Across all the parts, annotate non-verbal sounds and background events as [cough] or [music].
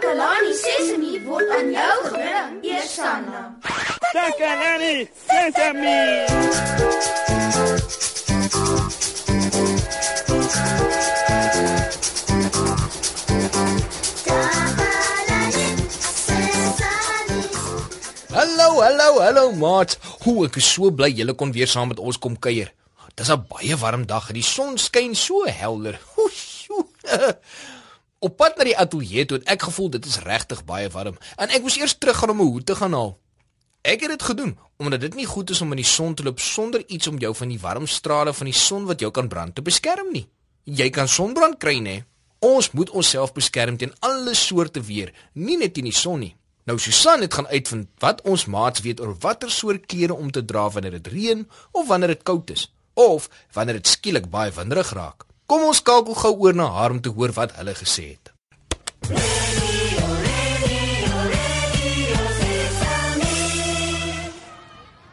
Takalani Sesemi word aan jou gebring, Eersanna. Takalani Sesame. Hallo, hallo, hallo maat. Hoe ek is so bly julle kon weer saam met ons kom kuier. Dis 'n baie warm dag en die son skyn so helder. Oesjoe. [laughs] Op pad na die ateljee toe het ek gevoel dit is regtig baie warm en ek moes eers teruggaan om my hoed te gaan haal. Ek het dit gedoen omdat dit nie goed is om in die son te loop sonder iets om jou van die warm strale van die son wat jou kan brand te beskerm nie. Jy kan sonbrand kry nê. Ons moet onsself beskerm teen alle soorte weer, nie net teen die son nie. Nou Susan het gaan uitvind wat ons maats weet oor watter soort klere om te dra wanneer dit reën of wanneer dit koud is of wanneer dit skielik baie winderig raak. Kom ons skakel gou oor na haar om te hoor wat hulle gesê het.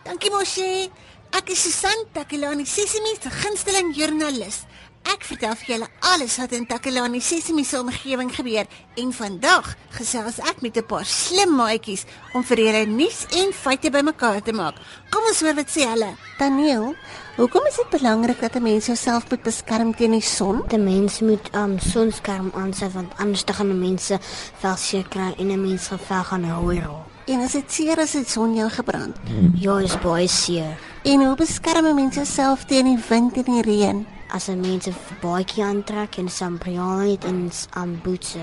Dankie Moshi. Ek is Susan Takelani, Sesimi se gunsteling joernalis. Ek vertel vir julle alles wat in Takelani Sesimi se omgewing gebeur en vandag gesels ek met 'n paar slim maatjies om vir julle nuus en feite bymekaar te maak. Kom ons hoor wat sê hulle. Daniel, hoekom is dit belangrik dat 'n mens jouself moet beskerm teen die son? Die mens moet um sonskerm aansit want anders te gaan mense vel seer kry en 'n mens se vel gaan rooi raak. En as dit seer as dit son jou gebrand. Ja, is baie seer. En hoe beskerm 'n mens jouself teen die wind en die reën? As 'n mens 'n baadjie aantrek en sambriaan het en um bootse,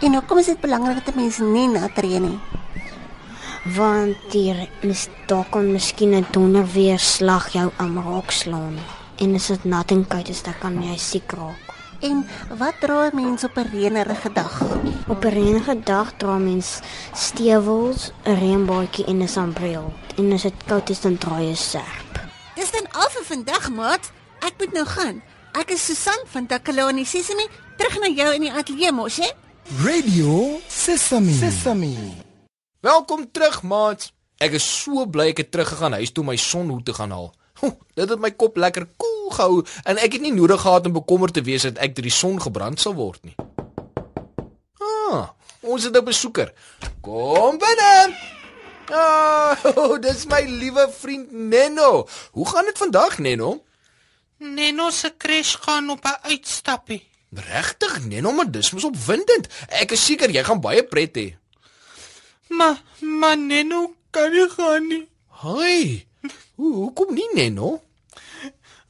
En hoekom is dit belangrik dat 'n mens nie nat reën nie? want die mis daar kan miskien 'n donderweer slag jou am raak slaan. En as dit nat en koud is, dan kan jy siek raak. En wat dra 'n mens op 'n reënerige dag? Op 'n reënige dag dra mens stewels, 'n reënbaadjie en 'n sambreel. En as dit koud is, dan dra jy 'n serp. Dis dan al vir vandag, maat. Ek moet nou gaan. Ek is Susan van Takalani Sesimi, terug na jou in die ateljee mos, hè? Radio Sesame. Sesame. Welkom terug, maat. Ek is so bly ek het teruggegaan huis toe om my sonhoed te gaan haal. Ho, dit het my kop lekker koel gehou en ek het nie nodig gehad om bekommerd te wees dat ek deur die son gebrand sal word nie. Ah, ons het 'n besoeker. Kom binne. Ah, oh, [laughs] dis my liewe vriend Nenno. Hoe gaan dit vandag, Nenno? Neno se crash gaan op 'n uitstappie. Regtig, Nenno, maar dis mos opwindend. Ek is seker jy gaan baie pret hê. Maar maar Neno kan nie gaan nie, Hi. Hoe hoekom nie, Nenno?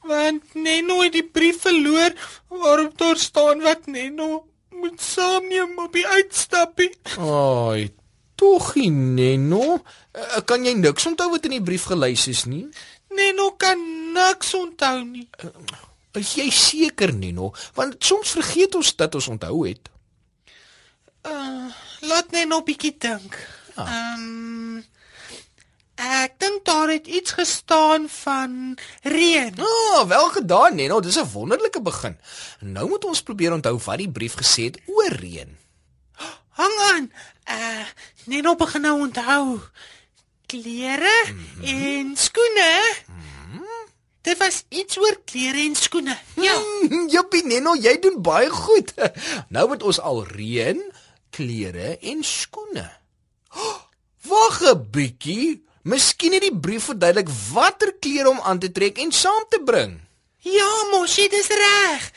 want Neno het die brief verloor waarop daar staan wat Neno moet saamneem op die uitstappie. Ai, tog nie, Nenno. Uh, kan jy niks onthou wat in die brief gelys is nie? Neno kan niks onthou nie. Is jy seker, Nenno? Want soms vergeet ons dat ons onthou het. Uh, laat Neno bietjie dink. Ehm Ek dink daar het iets gestaan van reën. Ah, oh, wel gedaan, Nenno. Dis 'n wonderlike begin. Nou moet ons probeer onthou wat die brief gesê het oor reën. Hang aan. Uh Neno begin nou onthou. Klere mm -hmm. en skoene. Mm -hmm. Dit was iets oor klere en skoene. Ja. Jippie, Nenno, jy doen baie goed. [laughs] Nou moet ons al reën, klere en skoene. Oh, [gasps] Wag 'n bietjie. Miskien het die brief verduidelik watter klere om aan te trek en saam te bring. Ja, mosie, dis reg.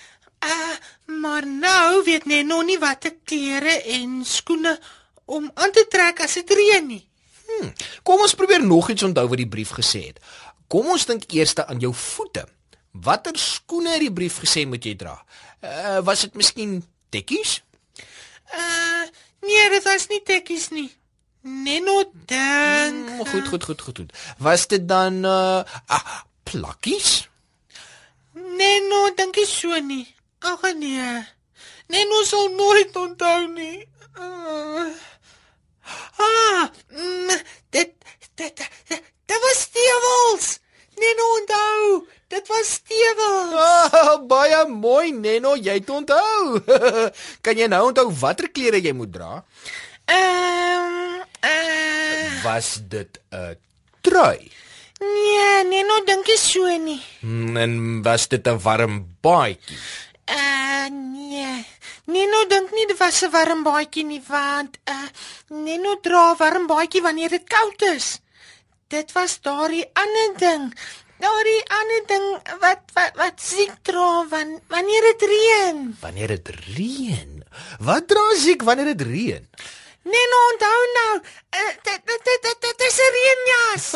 Uh maar nou weet Neno nie watter klere en skoene om aan te trek as dit reën nie. Hmm. Kom ons probeer nog iets onthou wat die brief gesê het. Kom ons dink eers aan jou voete. Watter skoene het die brief gesê moet jy dra? Uh was dit miskien tekkies? Uh nee, dit was nie tekkies nie. Neno dink. Hmm, goed, goed, goed, goed, goed. Was dit dan uh ah, plakkies? Neno dink nie so nie. Ag nee. Neno sal nooit onthou nie. Uh, ah, mm, dit dit dit, dit was stewels. Neno onthou. Dit was stewels. Ah, baie mooi, Nenno, jy het onthou. kan jy nou onthou watter klere jy moet dra? Ehm uh, Was dit 'n trui? nee, Neno dink nie so nie. En was dit 'n warm baadjie? Uh nee. Neno dink nie dit was 'n warm baadjie nie want uh Neno dra 'n warm baadjie wanneer dit koud is. Dit was daardie ander ding. Daardie ander ding wat wat wat siek dra wan, wanneer dit reën. Wanneer dit reën. Wat dra siek wanneer dit reën? Neno onthou nou. Uh, dit dit dit dit is 'n reënjas.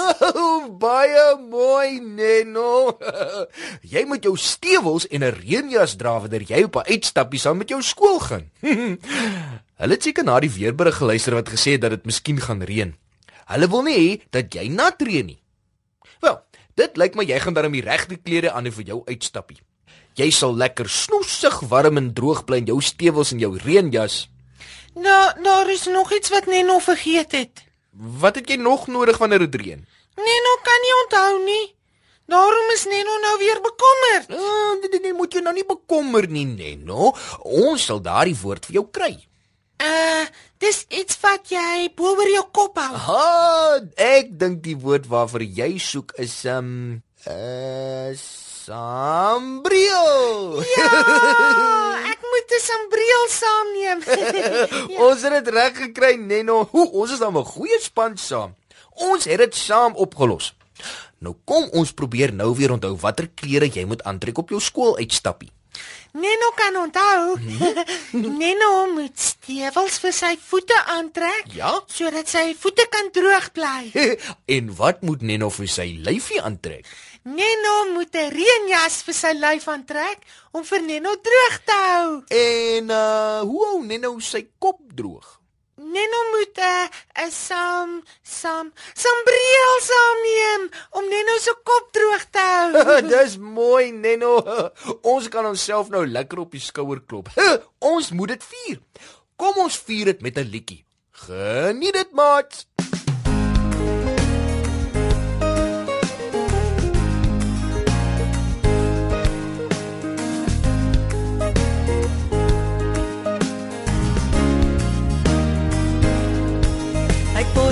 Baie mooi, Neno. [laughs] jy moet jou stewels en 'n reënjas dra wanneer jy op 'n uitstappie saam met jou skool gaan. [laughs] Hulle het seker na die weerberig geluister wat gesê het dat dit miskien gaan reën. Hulle wil nie hê dat jy nat reën nie. Wel, dit lyk my jy gaan dan die regte klere aan vir jou uitstappie. Jy sal lekker snoesig warm en droog bly in jou stewels en jou reënjas. Nou, daar is nog iets wat Neno vergeet het. Wat het jy nog nodig wanneer dit reën? Neno kan nie onthou nie. Daarom is Neno nou weer bekommerd. Oh, nee, nee, moet jy nou nie bekommer nie, Neno. Ons sal daardie woord vir jou kry. Uh, dis iets wat jy bo oor jou kop hou. Ha, ek dink die woord waarvoor jy soek is um uh sambreel. Ja, [laughs] ek moet 'n sambreel saamneem. [laughs] ja. Ons het dit reg gekry, Neno. Hoe, ons is dan 'n goeie span saam. Ons het dit saam opgelos. Nou kom ons probeer nou weer onthou watter klere jy moet aantrek op jou skool uitstappie. Neno kan onthou. [laughs] Neno moet stewels vir sy voete aantrek. Ja? Sodat sy voete kan droog bly. [laughs] en wat moet Neno vir sy lyfie aantrek? Neno moet 'n reënjas vir sy lyf aantrek om vir Neno droog te hou. En uh hoe hou Neno sy kop droog? Neno moet 'n uh, 'n sam sam sambreel saamneem om Neno se kop droog te hou. [laughs] Dis mooi, Neno. Ons kan onsself nou lekker op die skouer klop. ons moet dit vier. Kom ons vier dit met 'n liedjie. Geniet dit, maat.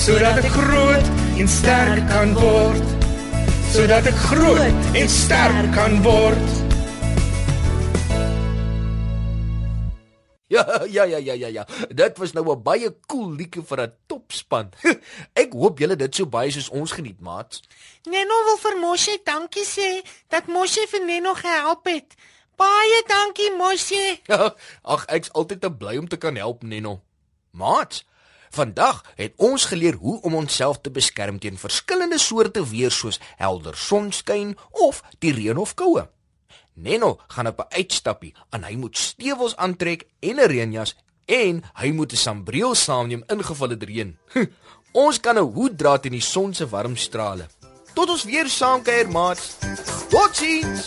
sodat ek groot en sterk kan word sodat ek groot en sterk kan word Ja, ja, ja, ja, ja, ja. Dit was nou 'n baie cool liedjie vir 'n topspan. [laughs] Ek hoop julle dit so baie soos ons geniet, maat. Neno wil vir Moshi dankie sê dat Moshi vir Neno gehelp het. Baie dankie Moshi. [laughs] Ag, ek's altyd te bly om te kan help, Neno. Maat, vandag het ons geleer hoe om onsself te beskerm teen verskillende soorte weer soos helder sonskyn of die reën of koue. Neno gaan op 'n uitstappie en hy moet stewels aantrek en 'n reënjas en hy moet 'n sambreel saamneem in geval dit reën. ons kan 'n hoed dra teen die son se warm strale. Tot ons weer saam kuier, maat. Totsiens.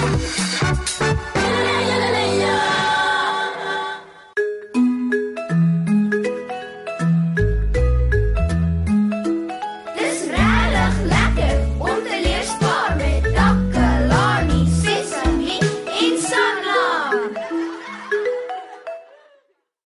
Thank you.